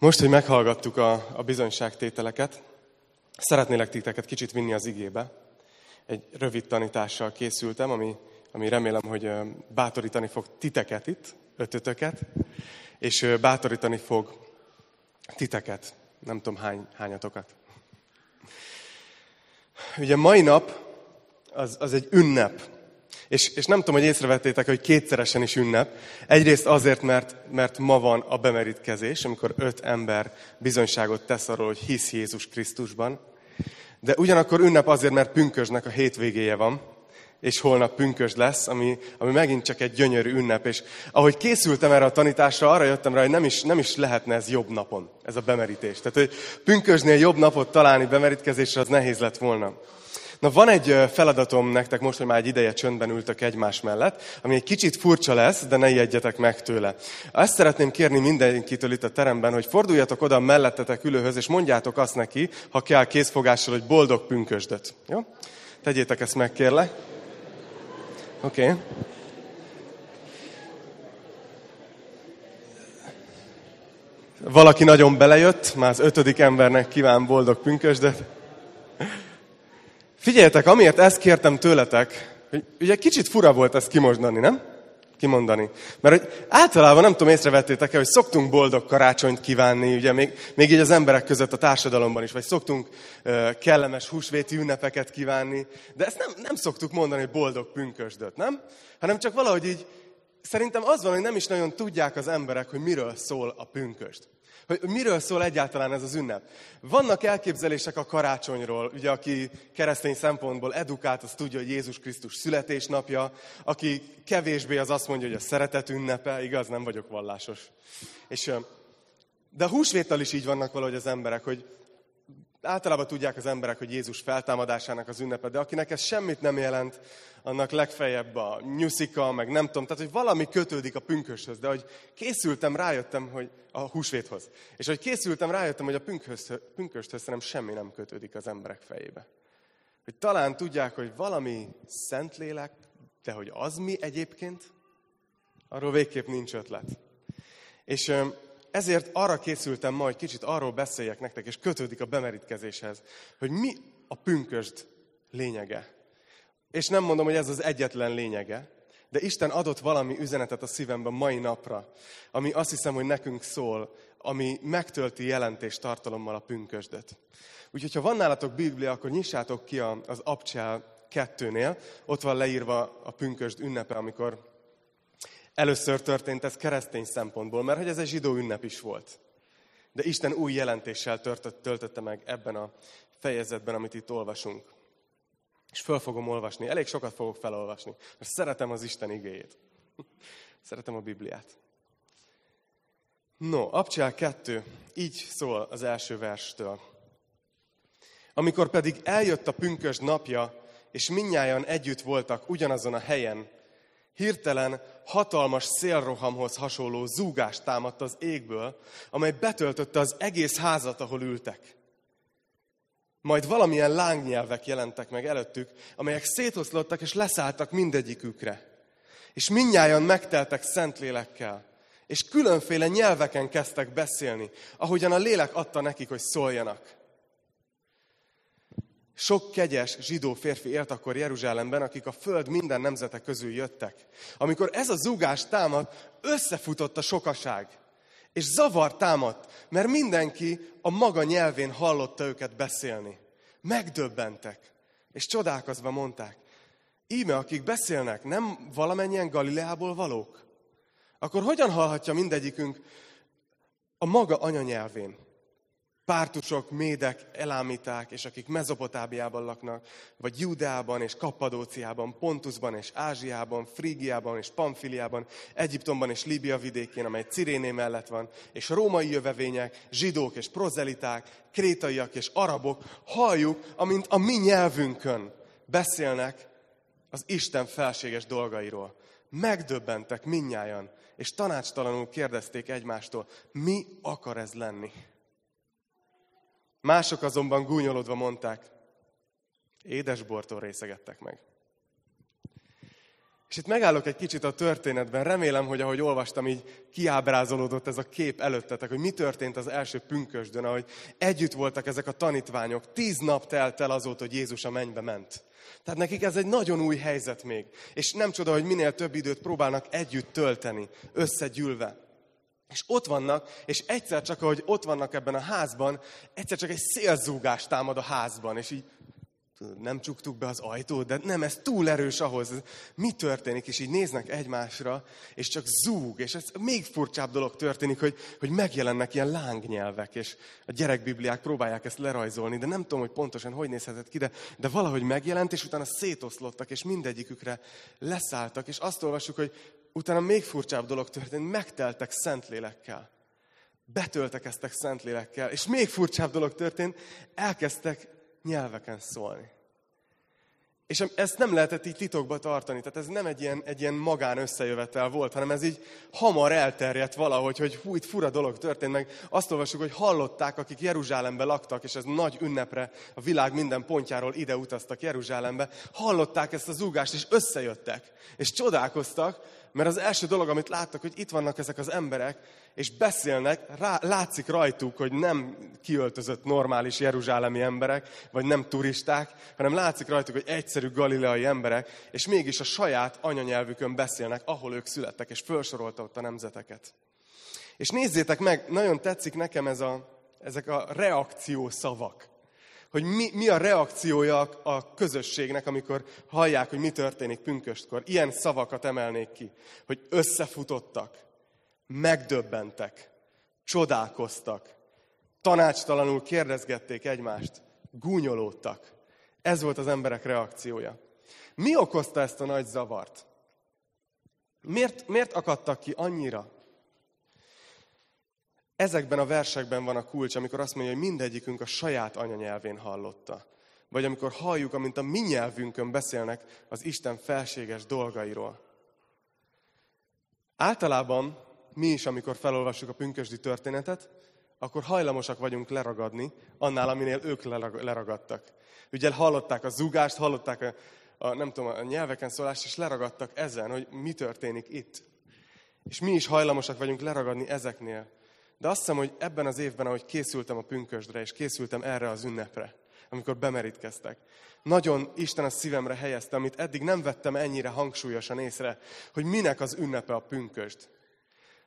Most, hogy meghallgattuk a, a bizonyságtételeket, szeretnélek titeket kicsit vinni az igébe. Egy rövid tanítással készültem, ami, ami remélem, hogy bátorítani fog titeket itt, ötötöket, és bátorítani fog titeket, nem tudom hány, hányatokat. Ugye mai nap az, az egy ünnep. És, és nem tudom, hogy észrevettétek, hogy kétszeresen is ünnep. Egyrészt azért, mert, mert ma van a bemerítkezés, amikor öt ember bizonyságot tesz arról, hogy hisz Jézus Krisztusban. De ugyanakkor ünnep azért, mert pünkösnek a hétvégéje van, és holnap pünkös lesz, ami, ami megint csak egy gyönyörű ünnep. És ahogy készültem erre a tanításra, arra jöttem rá, hogy nem is, nem is lehetne ez jobb napon, ez a bemerítés. Tehát, hogy pünkösnél jobb napot találni bemerítkezésre, az nehéz lett volna. Na van egy feladatom nektek most, hogy már egy ideje csöndben ültök egymás mellett, ami egy kicsit furcsa lesz, de ne ijedjetek meg tőle. Ezt szeretném kérni mindenkitől itt a teremben, hogy forduljatok oda mellettetek ülőhöz, és mondjátok azt neki, ha kell készfogással, hogy boldog pünkösdöt. Jó? Tegyétek ezt meg, kérlek. Oké. Okay. Valaki nagyon belejött, már az ötödik embernek kíván boldog pünkösdöt. Figyeljetek, amiért ezt kértem tőletek, hogy ugye kicsit fura volt ezt kimondani, nem? Kimondani. Mert hogy általában nem tudom, észrevettétek-e, hogy szoktunk boldog karácsonyt kívánni, ugye még, még így az emberek között a társadalomban is, vagy szoktunk uh, kellemes húsvéti ünnepeket kívánni, de ezt nem, nem szoktuk mondani, hogy boldog pünkösdöt, nem? Hanem csak valahogy így, szerintem az van, hogy nem is nagyon tudják az emberek, hogy miről szól a pünköst hogy miről szól egyáltalán ez az ünnep. Vannak elképzelések a karácsonyról, ugye aki keresztény szempontból edukált, az tudja, hogy Jézus Krisztus születésnapja, aki kevésbé az azt mondja, hogy a szeretet ünnepe, igaz, nem vagyok vallásos. És, de a húsvéttal is így vannak valahogy az emberek, hogy általában tudják az emberek, hogy Jézus feltámadásának az ünnepe, de akinek ez semmit nem jelent, annak legfeljebb a nyuszika, meg nem tudom, tehát hogy valami kötődik a pünköshöz, de hogy készültem, rájöttem, hogy a húsvéthoz. És hogy készültem, rájöttem, hogy a pünköshöz, pünköshöz szerintem semmi nem kötődik az emberek fejébe. Hogy talán tudják, hogy valami szentlélek, de hogy az mi egyébként, arról végképp nincs ötlet. És ezért arra készültem ma, hogy kicsit arról beszéljek nektek, és kötődik a bemerítkezéshez, hogy mi a pünkösd lényege. És nem mondom, hogy ez az egyetlen lényege, de Isten adott valami üzenetet a szívemben mai napra, ami azt hiszem, hogy nekünk szól, ami megtölti jelentés tartalommal a pünkösdöt. Úgyhogy, ha van nálatok Biblia, akkor nyissátok ki az Abcsel kettőnél. Ott van leírva a pünkösd ünnepe, amikor először történt ez keresztény szempontból, mert hogy ez egy zsidó ünnep is volt. De Isten új jelentéssel töltött, töltötte meg ebben a fejezetben, amit itt olvasunk. És föl fogom olvasni. Elég sokat fogok felolvasni, mert szeretem az Isten igéjét. Szeretem a Bibliát. No, Abcsel 2, így szól az első verstől. Amikor pedig eljött a pünkös napja, és minnyáján együtt voltak ugyanazon a helyen, hirtelen hatalmas szélrohamhoz hasonló zúgást támadt az égből, amely betöltötte az egész házat, ahol ültek. Majd valamilyen lángnyelvek jelentek meg előttük, amelyek szétoszlottak és leszálltak mindegyikükre. És minnyáján megteltek szentlélekkel, és különféle nyelveken kezdtek beszélni, ahogyan a lélek adta nekik, hogy szóljanak. Sok kegyes zsidó férfi élt akkor Jeruzsálemben, akik a föld minden nemzete közül jöttek. Amikor ez a zugás támadt, összefutott a sokaság. És zavar támadt, mert mindenki a maga nyelvén hallotta őket beszélni. Megdöbbentek, és csodálkozva mondták, íme, akik beszélnek, nem valamennyien Galileából valók? Akkor hogyan hallhatja mindegyikünk a maga anyanyelvén? Pártusok, médek, elámíták, és akik Mezopotábiában laknak, vagy Judeában és Kappadóciában, Pontusban és Ázsiában, Frígiában és Pamfiliában, Egyiptomban és Líbia vidékén, amely Ciréné mellett van, és római jövevények, zsidók és prozeliták, krétaiak és arabok, halljuk, amint a mi nyelvünkön beszélnek az Isten felséges dolgairól. Megdöbbentek minnyájan, és tanácstalanul kérdezték egymástól, mi akar ez lenni? Mások azonban gúnyolodva mondták, édes bortól részegettek meg. És itt megállok egy kicsit a történetben, remélem, hogy ahogy olvastam, így kiábrázolódott ez a kép előttetek, hogy mi történt az első pünkösdön, ahogy együtt voltak ezek a tanítványok. Tíz nap telt el azóta, hogy Jézus a mennybe ment. Tehát nekik ez egy nagyon új helyzet még. És nem csoda, hogy minél több időt próbálnak együtt tölteni, összegyűlve. És ott vannak, és egyszer csak, ahogy ott vannak ebben a házban, egyszer csak egy szélzúgás támad a házban, és így nem csuktuk be az ajtót, de nem, ez túl erős ahhoz. Mi történik? És így néznek egymásra, és csak zúg, és ez még furcsább dolog történik, hogy, hogy megjelennek ilyen lángnyelvek, és a gyerekbibliák próbálják ezt lerajzolni, de nem tudom, hogy pontosan hogy nézhetett ki, de, de valahogy megjelent, és utána szétoszlottak, és mindegyikükre leszálltak, és azt olvassuk, hogy utána még furcsább dolog történt, megteltek szentlélekkel. Betöltekeztek szentlélekkel, és még furcsább dolog történt, elkezdtek nyelveken szólni. És ezt nem lehetett így titokba tartani, tehát ez nem egy ilyen, egy ilyen magán összejövetel volt, hanem ez így hamar elterjedt valahogy, hogy hú, itt fura dolog történt meg. Azt olvasjuk, hogy hallották, akik Jeruzsálembe laktak, és ez nagy ünnepre a világ minden pontjáról ide utaztak Jeruzsálembe, hallották ezt az zúgást, és összejöttek, és csodálkoztak, mert az első dolog, amit láttak, hogy itt vannak ezek az emberek, és beszélnek, rá, látszik rajtuk, hogy nem kiöltözött normális jeruzsálemi emberek, vagy nem turisták, hanem látszik rajtuk, hogy egyszerű galileai emberek, és mégis a saját anyanyelvükön beszélnek, ahol ők születtek, és felsorolta ott a nemzeteket. És nézzétek meg, nagyon tetszik nekem ez a, ezek a reakció szavak hogy mi, mi a reakciója a közösségnek, amikor hallják, hogy mi történik pünköstkor. Ilyen szavakat emelnék ki, hogy összefutottak, megdöbbentek, csodálkoztak, tanácstalanul kérdezgették egymást, gúnyolódtak. Ez volt az emberek reakciója. Mi okozta ezt a nagy zavart? Miért, miért akadtak ki annyira? Ezekben a versekben van a kulcs, amikor azt mondja, hogy mindegyikünk a saját anyanyelvén hallotta. Vagy amikor halljuk, amint a mi nyelvünkön beszélnek az Isten felséges dolgairól. Általában mi is, amikor felolvassuk a pünkösdi történetet, akkor hajlamosak vagyunk leragadni annál, aminél ők leragadtak. Ugye hallották a zugást, hallották a, a, nem tudom, a nyelveken szólást, és leragadtak ezen, hogy mi történik itt. És mi is hajlamosak vagyunk leragadni ezeknél. De azt hiszem, hogy ebben az évben, ahogy készültem a pünkösdre, és készültem erre az ünnepre, amikor bemerítkeztek, nagyon Isten a szívemre helyezte, amit eddig nem vettem ennyire hangsúlyosan észre, hogy minek az ünnepe a pünkösd.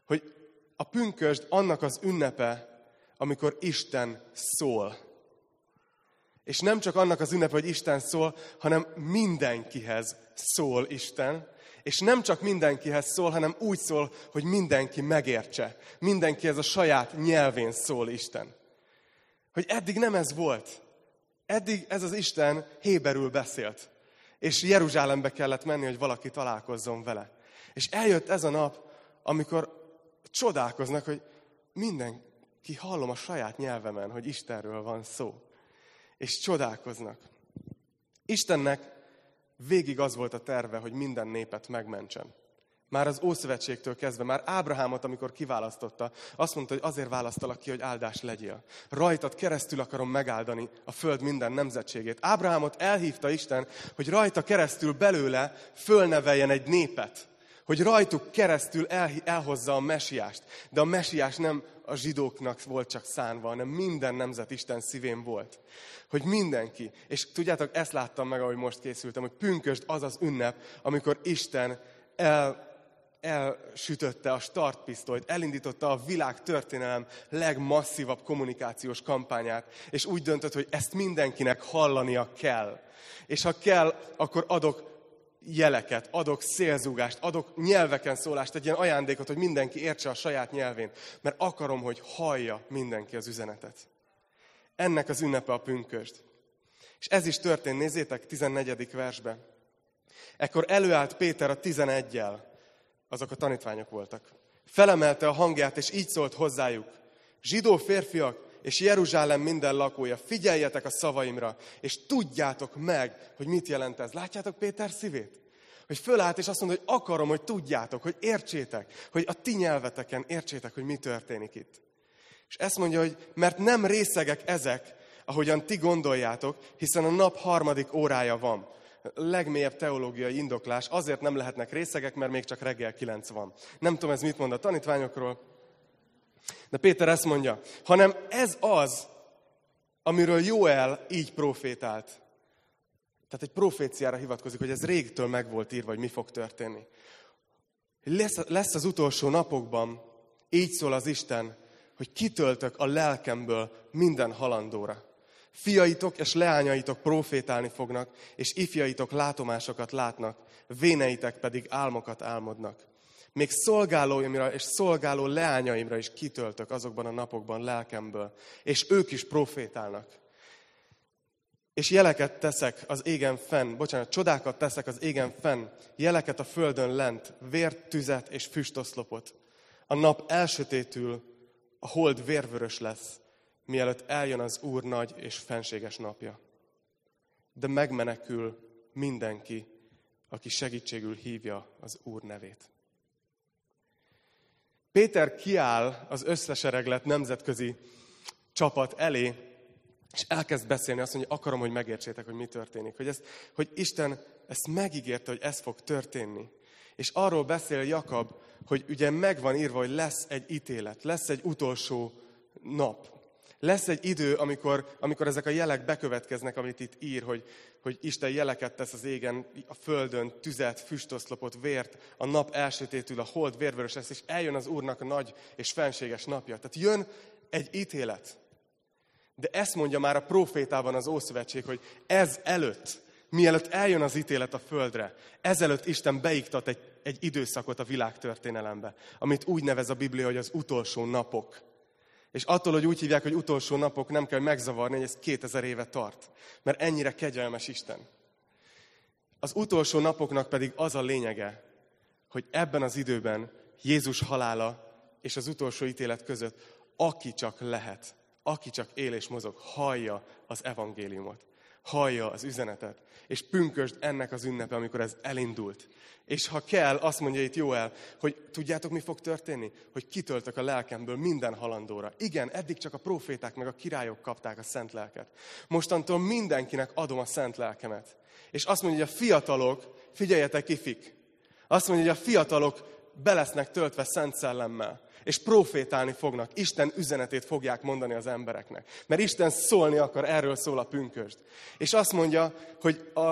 Hogy a pünkösd annak az ünnepe, amikor Isten szól. És nem csak annak az ünnepe, hogy Isten szól, hanem mindenkihez szól Isten, és nem csak mindenkihez szól, hanem úgy szól, hogy mindenki megértse. Mindenki ez a saját nyelvén szól Isten. Hogy eddig nem ez volt. Eddig ez az Isten héberül beszélt. És Jeruzsálembe kellett menni, hogy valaki találkozzon vele. És eljött ez a nap, amikor csodálkoznak, hogy mindenki hallom a saját nyelvemen, hogy Istenről van szó. És csodálkoznak. Istennek Végig az volt a terve, hogy minden népet megmentsen. Már az Ószövetségtől kezdve, már Ábrahámot, amikor kiválasztotta, azt mondta, hogy azért választalak ki, hogy áldás legyél. Rajtad keresztül akarom megáldani a föld minden nemzetségét. Ábrahámot elhívta Isten, hogy rajta keresztül belőle fölneveljen egy népet. Hogy rajtuk keresztül el, elhozza a mesiást. De a mesiás nem a zsidóknak volt csak szánva, hanem minden nemzet Isten szívén volt. Hogy mindenki, és tudjátok, ezt láttam meg, ahogy most készültem, hogy pünkösd az az ünnep, amikor Isten el, elsütötte a startpisztolyt, elindította a világ történelem legmasszívabb kommunikációs kampányát, és úgy döntött, hogy ezt mindenkinek hallania kell. És ha kell, akkor adok jeleket, adok szélzúgást, adok nyelveken szólást, egy ilyen ajándékot, hogy mindenki értse a saját nyelvén, mert akarom, hogy hallja mindenki az üzenetet. Ennek az ünnepe a pünkösd. És ez is történt, nézzétek, 14. versbe. Ekkor előállt Péter a 11-jel, azok a tanítványok voltak. Felemelte a hangját, és így szólt hozzájuk. Zsidó férfiak, és Jeruzsálem minden lakója, figyeljetek a szavaimra, és tudjátok meg, hogy mit jelent ez. Látjátok Péter szívét? Hogy fölállt, és azt mondta, hogy akarom, hogy tudjátok, hogy értsétek, hogy a ti nyelveteken értsétek, hogy mi történik itt. És ezt mondja, hogy mert nem részegek ezek, ahogyan ti gondoljátok, hiszen a nap harmadik órája van. legmélyebb teológiai indoklás, azért nem lehetnek részegek, mert még csak reggel kilenc van. Nem tudom, ez mit mond a tanítványokról, de Péter ezt mondja, hanem ez az, amiről Jóel így profétált. Tehát egy proféciára hivatkozik, hogy ez régtől meg volt írva, hogy mi fog történni. Lesz, lesz az utolsó napokban, így szól az Isten, hogy kitöltök a lelkemből minden halandóra. Fiaitok és leányaitok profétálni fognak, és ifjaitok látomásokat látnak, véneitek pedig álmokat álmodnak. Még szolgálóimra és szolgáló leányaimra is kitöltök azokban a napokban lelkemből, és ők is profétálnak. És jeleket teszek az égen fenn, bocsánat, csodákat teszek az égen fenn, jeleket a földön lent, vért, tüzet és füstoszlopot. A nap elsötétül, a hold vérvörös lesz, mielőtt eljön az Úr nagy és fenséges napja. De megmenekül mindenki, aki segítségül hívja az Úr nevét. Péter kiáll az összesereglet nemzetközi csapat elé, és elkezd beszélni, azt mondja, akarom, hogy megértsétek, hogy mi történik. Hogy, ezt, hogy Isten ezt megígérte, hogy ez fog történni. És arról beszél Jakab, hogy ugye megvan írva, hogy lesz egy ítélet, lesz egy utolsó nap. Lesz egy idő, amikor, amikor ezek a jelek bekövetkeznek, amit itt ír, hogy, hogy Isten jeleket tesz az égen, a földön, tüzet, füstoszlopot, vért, a nap elsötétül, a hold vérvörös lesz, és eljön az Úrnak a nagy és fenséges napja. Tehát jön egy ítélet. De ezt mondja már a profétában az Ószövetség, hogy ez előtt, mielőtt eljön az ítélet a földre, ezelőtt Isten beiktat egy, egy időszakot a világ történelembe, amit úgy nevez a Biblia, hogy az utolsó napok. És attól, hogy úgy hívják, hogy utolsó napok, nem kell megzavarni, hogy ez 2000 éve tart. Mert ennyire kegyelmes Isten. Az utolsó napoknak pedig az a lényege, hogy ebben az időben Jézus halála és az utolsó ítélet között, aki csak lehet, aki csak él és mozog, hallja az evangéliumot hallja az üzenetet, és pünkösd ennek az ünnepe, amikor ez elindult. És ha kell, azt mondja itt Jóel, hogy tudjátok, mi fog történni? Hogy kitöltök a lelkemből minden halandóra. Igen, eddig csak a proféták meg a királyok kapták a szent lelket. Mostantól mindenkinek adom a szent lelkemet. És azt mondja, hogy a fiatalok, figyeljetek ifik, azt mondja, hogy a fiatalok belesznek töltve szent szellemmel és profétálni fognak. Isten üzenetét fogják mondani az embereknek. Mert Isten szólni akar, erről szól a pünkösd. És azt mondja, hogy a,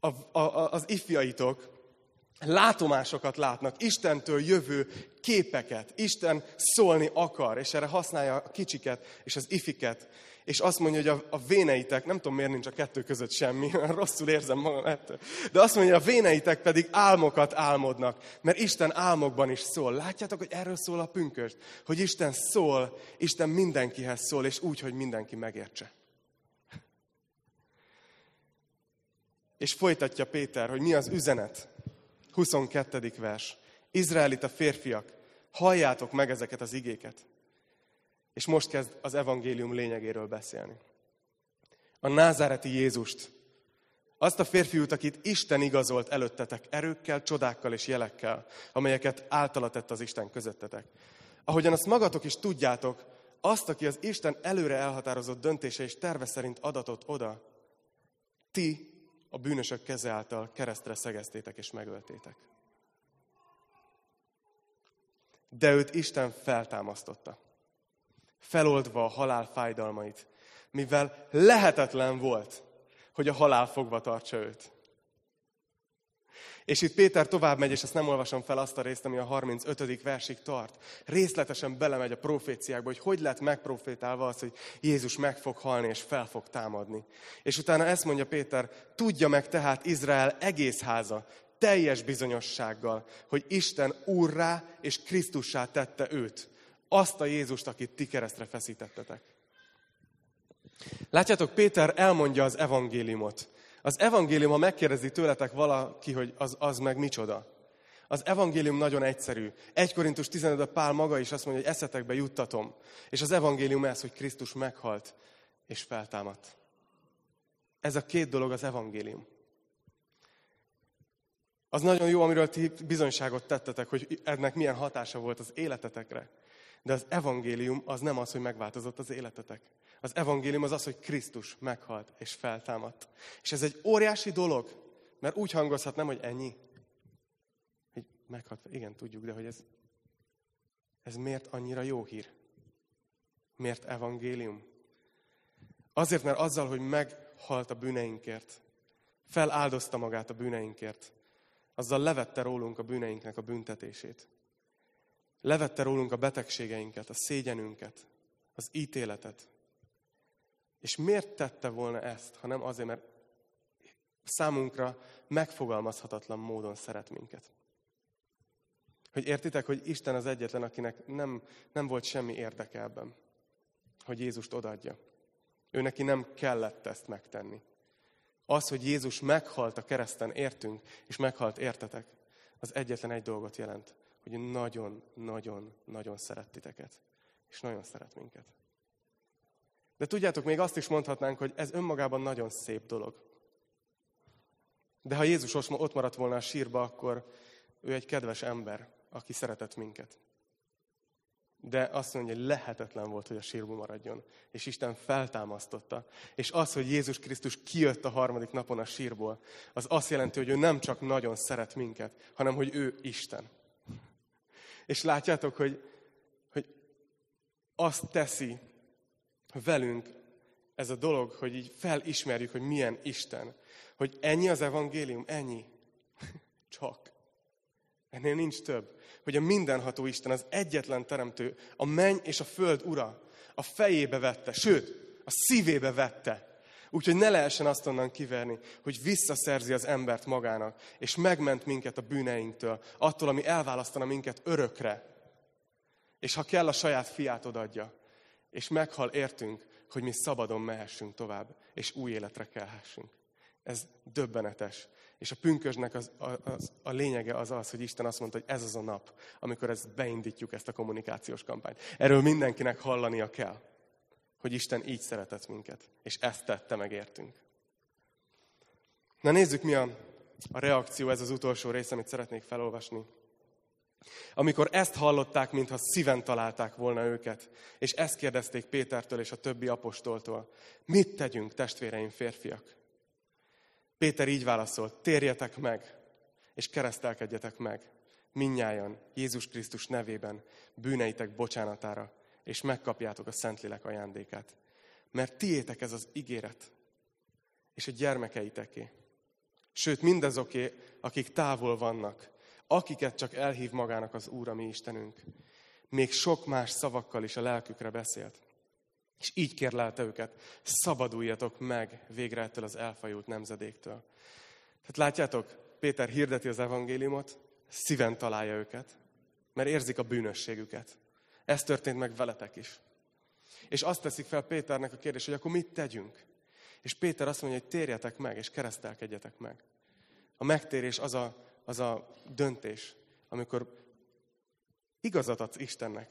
a, a, az ifjaitok látomásokat látnak, Istentől jövő képeket. Isten szólni akar, és erre használja a kicsiket és az ifiket és azt mondja, hogy a, a véneitek, nem tudom miért nincs a kettő között semmi, rosszul érzem magam ettől, de azt mondja, hogy a véneitek pedig álmokat álmodnak, mert Isten álmokban is szól. Látjátok, hogy erről szól a pünköst? Hogy Isten szól, Isten mindenkihez szól, és úgy, hogy mindenki megértse. És folytatja Péter, hogy mi az üzenet. 22. vers. Izraelita férfiak, halljátok meg ezeket az igéket. És most kezd az evangélium lényegéről beszélni. A názáreti Jézust, azt a férfiút, akit Isten igazolt előttetek erőkkel, csodákkal és jelekkel, amelyeket általa tett az Isten közöttetek. Ahogyan azt magatok is tudjátok, azt, aki az Isten előre elhatározott döntése és terve szerint adatot oda, ti a bűnösök keze által keresztre szegeztétek és megöltétek. De őt Isten feltámasztotta feloldva a halál fájdalmait, mivel lehetetlen volt, hogy a halál fogva tartsa őt. És itt Péter tovább megy, és ezt nem olvasom fel azt a részt, ami a 35. versig tart. Részletesen belemegy a proféciákba, hogy hogy lett megprofétálva az, hogy Jézus meg fog halni és fel fog támadni. És utána ezt mondja Péter, tudja meg tehát Izrael egész háza, teljes bizonyossággal, hogy Isten úrrá és Krisztussá tette őt azt a Jézust, akit ti keresztre feszítettetek. Látjátok, Péter elmondja az evangéliumot. Az evangélium, ha megkérdezi tőletek valaki, hogy az, az meg micsoda. Az evangélium nagyon egyszerű. 1 Korintus 15 a Pál maga is azt mondja, hogy eszetekbe juttatom. És az evangélium ez, hogy Krisztus meghalt és feltámadt. Ez a két dolog az evangélium. Az nagyon jó, amiről ti bizonyságot tettetek, hogy ennek milyen hatása volt az életetekre. De az evangélium az nem az, hogy megváltozott az életetek. Az evangélium az az, hogy Krisztus meghalt és feltámadt. És ez egy óriási dolog, mert úgy hangozhat nem, hogy ennyi. Hogy meghalt, igen, tudjuk, de hogy ez, ez miért annyira jó hír? Miért evangélium? Azért, mert azzal, hogy meghalt a bűneinkért, feláldozta magát a bűneinkért, azzal levette rólunk a bűneinknek a büntetését. Levette rólunk a betegségeinket, a szégyenünket, az ítéletet. És miért tette volna ezt, ha nem azért, mert számunkra megfogalmazhatatlan módon szeret minket. Hogy értitek, hogy Isten az egyetlen, akinek nem, nem volt semmi érdeke ebben, hogy Jézust odaadja. Ő neki nem kellett ezt megtenni. Az, hogy Jézus meghalt a kereszten értünk, és meghalt értetek, az egyetlen egy dolgot jelent, hogy nagyon-nagyon-nagyon szeret titeket, és nagyon szeret minket. De tudjátok, még azt is mondhatnánk, hogy ez önmagában nagyon szép dolog. De ha Jézus ott maradt volna a sírba, akkor ő egy kedves ember, aki szeretett minket. De azt mondja, hogy lehetetlen volt, hogy a sírba maradjon. És Isten feltámasztotta. És az, hogy Jézus Krisztus kijött a harmadik napon a sírból, az azt jelenti, hogy ő nem csak nagyon szeret minket, hanem hogy ő Isten. És látjátok, hogy, hogy azt teszi velünk ez a dolog, hogy így felismerjük, hogy milyen Isten. Hogy ennyi az evangélium, ennyi. Csak. Ennél nincs több. Hogy a mindenható Isten, az egyetlen teremtő, a menny és a föld ura, a fejébe vette, sőt, a szívébe vette. Úgyhogy ne lehessen azt onnan kiverni, hogy visszaszerzi az embert magának, és megment minket a bűneinktől, attól, ami elválasztana minket örökre. És ha kell, a saját fiát odadja. És meghal értünk, hogy mi szabadon mehessünk tovább, és új életre kelhessünk. Ez döbbenetes. És a pünkösnek az, az, a lényege az az, hogy Isten azt mondta, hogy ez az a nap, amikor ezt beindítjuk, ezt a kommunikációs kampányt. Erről mindenkinek hallania kell, hogy Isten így szeretett minket, és ezt tette meg értünk. Na nézzük, mi a, a reakció, ez az utolsó rész, amit szeretnék felolvasni. Amikor ezt hallották, mintha szíven találták volna őket, és ezt kérdezték Pétertől és a többi apostoltól, mit tegyünk, testvéreim férfiak? Péter így válaszolt, térjetek meg, és keresztelkedjetek meg, minnyájan, Jézus Krisztus nevében, bűneitek bocsánatára, és megkapjátok a Szentlélek ajándékát. Mert tiétek ez az ígéret, és a gyermekeiteké. Sőt, mindazoké, akik távol vannak, akiket csak elhív magának az Úr, a mi Istenünk. Még sok más szavakkal is a lelkükre beszélt. És így kérlelte őket, szabaduljatok meg végre ettől az elfajult nemzedéktől. Tehát látjátok, Péter hirdeti az evangéliumot, szíven találja őket, mert érzik a bűnösségüket. Ez történt meg veletek is. És azt teszik fel Péternek a kérdés, hogy akkor mit tegyünk? És Péter azt mondja, hogy térjetek meg, és keresztelkedjetek meg. A megtérés az a, az a döntés, amikor igazat adsz Istennek,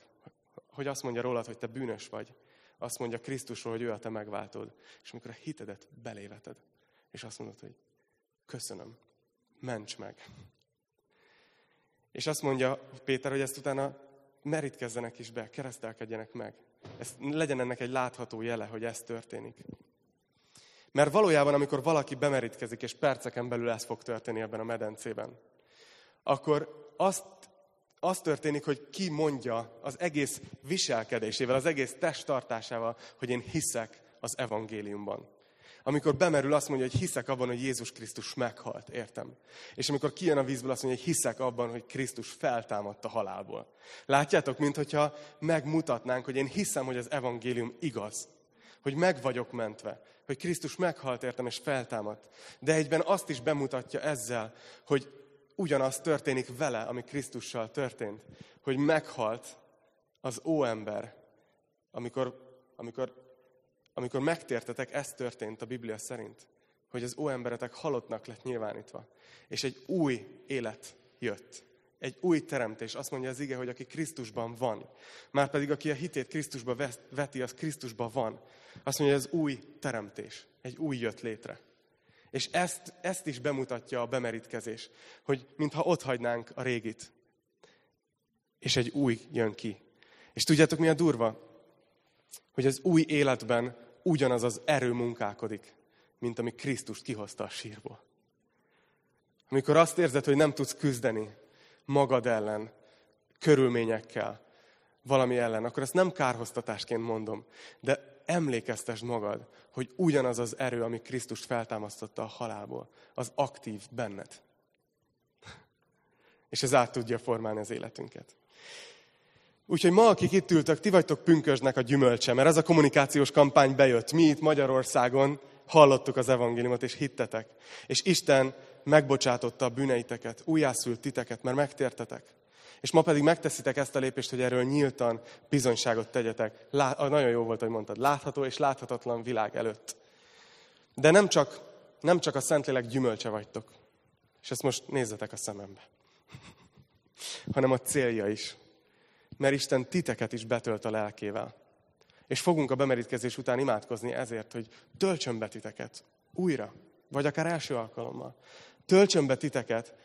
hogy azt mondja rólad, hogy te bűnös vagy, azt mondja Krisztusról, hogy ő a te megváltod. És amikor a hitedet beléveted, és azt mondod, hogy köszönöm, ments meg. És azt mondja Péter, hogy ezt utána merítkezzenek is be, keresztelkedjenek meg. Ez legyen ennek egy látható jele, hogy ez történik. Mert valójában, amikor valaki bemerítkezik, és perceken belül ez fog történni ebben a medencében, akkor azt az történik, hogy ki mondja az egész viselkedésével, az egész testtartásával, hogy én hiszek az evangéliumban. Amikor bemerül, azt mondja, hogy hiszek abban, hogy Jézus Krisztus meghalt, értem. És amikor kijön a vízből, azt mondja, hogy hiszek abban, hogy Krisztus feltámadt a halálból. Látjátok, mintha megmutatnánk, hogy én hiszem, hogy az evangélium igaz. Hogy meg vagyok mentve. Hogy Krisztus meghalt, értem, és feltámadt. De egyben azt is bemutatja ezzel, hogy ugyanaz történik vele, ami Krisztussal történt. Hogy meghalt az óember, amikor, amikor, amikor megtértetek, ez történt a Biblia szerint. Hogy az óemberetek halottnak lett nyilvánítva. És egy új élet jött. Egy új teremtés. Azt mondja az ige, hogy aki Krisztusban van. Márpedig aki a hitét Krisztusba veti, az Krisztusban van. Azt mondja, ez új teremtés. Egy új jött létre. És ezt, ezt is bemutatja a bemerítkezés, hogy mintha ott hagynánk a régit. És egy új jön ki. És tudjátok, mi a durva? Hogy az új életben ugyanaz az erő munkálkodik, mint ami Krisztust kihozta a sírból. Amikor azt érzed, hogy nem tudsz küzdeni magad ellen, körülményekkel, valami ellen, akkor ezt nem kárhoztatásként mondom, de emlékeztesd magad, hogy ugyanaz az erő, ami Krisztust feltámasztotta a halálból, az aktív benned. És ez át tudja formálni az életünket. Úgyhogy ma, akik itt ültök, ti vagytok pünkösnek a gyümölcse, mert ez a kommunikációs kampány bejött. Mi itt Magyarországon hallottuk az evangéliumot, és hittetek. És Isten megbocsátotta a bűneiteket, újjászült titeket, mert megtértetek. És ma pedig megteszitek ezt a lépést, hogy erről nyíltan bizonyságot tegyetek. Lá, nagyon jó volt, hogy mondtad, látható és láthatatlan világ előtt. De nem csak, nem csak a Szentlélek gyümölcse vagytok. És ezt most nézzetek a szemembe. hanem a célja is. Mert Isten titeket is betölt a lelkével. És fogunk a bemerítkezés után imádkozni ezért, hogy töltsön be titeket újra, vagy akár első alkalommal. Töltsön be titeket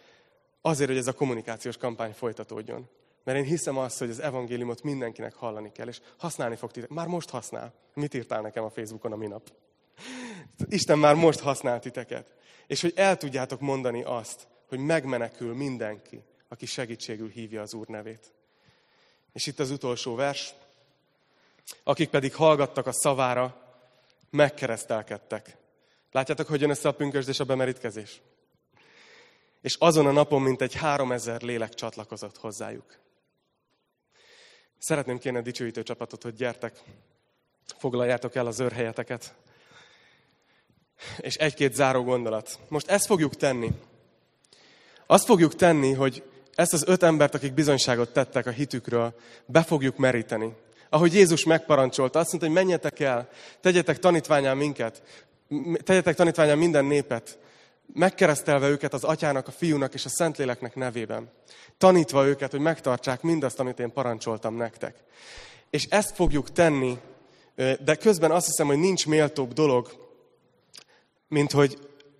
azért, hogy ez a kommunikációs kampány folytatódjon. Mert én hiszem azt, hogy az evangéliumot mindenkinek hallani kell, és használni fog titeket. Már most használ. Mit írtál nekem a Facebookon a minap? Isten már most használ titeket. És hogy el tudjátok mondani azt, hogy megmenekül mindenki, aki segítségül hívja az Úr nevét. És itt az utolsó vers. Akik pedig hallgattak a szavára, megkeresztelkedtek. Látjátok, hogy jön össze a pünkösd és a bemerítkezés? És azon a napon, mint egy három lélek csatlakozott hozzájuk. Szeretném kérni a dicsőítő csapatot, hogy gyertek, foglaljátok el az őrhelyeteket. És egy-két záró gondolat. Most ezt fogjuk tenni. Azt fogjuk tenni, hogy ezt az öt embert, akik bizonyságot tettek a hitükről, be fogjuk meríteni. Ahogy Jézus megparancsolta, azt mondta, hogy menjetek el, tegyetek tanítványán minket, tegyetek tanítványán minden népet, megkeresztelve őket az atyának, a fiúnak és a szentléleknek nevében. Tanítva őket, hogy megtartsák mindazt, amit én parancsoltam nektek. És ezt fogjuk tenni, de közben azt hiszem, hogy nincs méltóbb dolog, mint hogy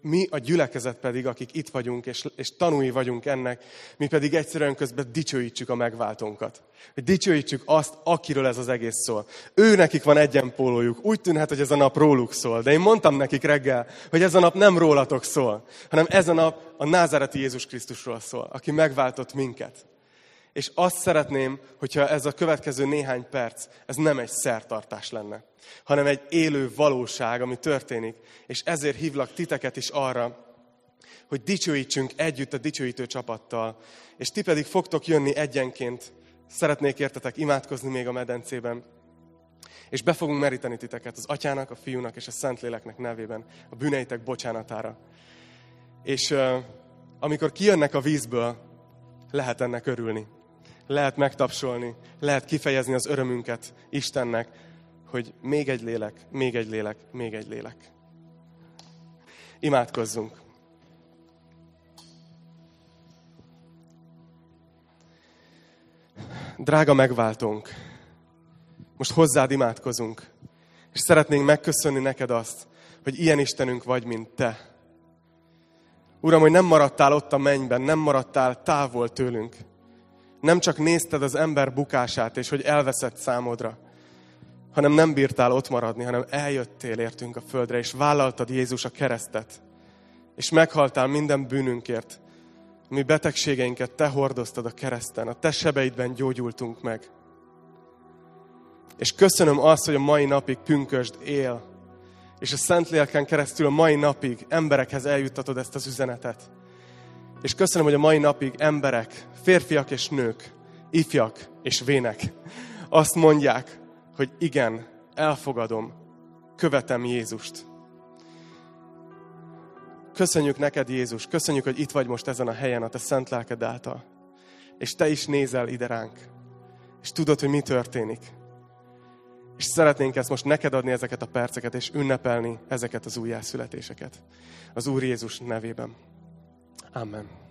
mi a gyülekezet pedig, akik itt vagyunk, és, és tanúi vagyunk ennek, mi pedig egyszerűen közben dicsőítsük a megváltónkat. Hogy dicsőítsük azt, akiről ez az egész szól. Ő nekik van egyenpólójuk. Úgy tűnhet, hogy ez a nap róluk szól. De én mondtam nekik reggel, hogy ez a nap nem rólatok szól, hanem ez a nap a názáreti Jézus Krisztusról szól, aki megváltott minket. És azt szeretném, hogyha ez a következő néhány perc, ez nem egy szertartás lenne, hanem egy élő valóság, ami történik. És ezért hívlak titeket is arra, hogy dicsőítsünk együtt a dicsőítő csapattal, és ti pedig fogtok jönni egyenként. Szeretnék értetek imádkozni még a medencében, és be fogunk meríteni titeket az atyának, a fiúnak és a szentléleknek nevében, a bűneitek bocsánatára. És uh, amikor kijönnek a vízből, lehet ennek örülni lehet megtapsolni, lehet kifejezni az örömünket Istennek, hogy még egy lélek, még egy lélek, még egy lélek. Imádkozzunk. Drága megváltónk, most hozzád imádkozunk, és szeretnénk megköszönni neked azt, hogy ilyen Istenünk vagy, mint Te. Uram, hogy nem maradtál ott a mennyben, nem maradtál távol tőlünk, nem csak nézted az ember bukását, és hogy elveszett számodra, hanem nem bírtál ott maradni, hanem eljöttél értünk a földre, és vállaltad Jézus a keresztet, és meghaltál minden bűnünkért. Mi betegségeinket te hordoztad a kereszten, a te sebeidben gyógyultunk meg. És köszönöm azt, hogy a mai napig pünkösd él, és a Szentlélken keresztül a mai napig emberekhez eljuttatod ezt az üzenetet. És köszönöm, hogy a mai napig emberek, férfiak és nők, ifjak és vének azt mondják, hogy igen, elfogadom, követem Jézust. Köszönjük neked, Jézus, köszönjük, hogy itt vagy most ezen a helyen a te szent lelked által. És te is nézel ide ránk. És tudod, hogy mi történik. És szeretnénk ezt most neked adni ezeket a perceket, és ünnepelni ezeket az újjászületéseket. Az Úr Jézus nevében. Amen.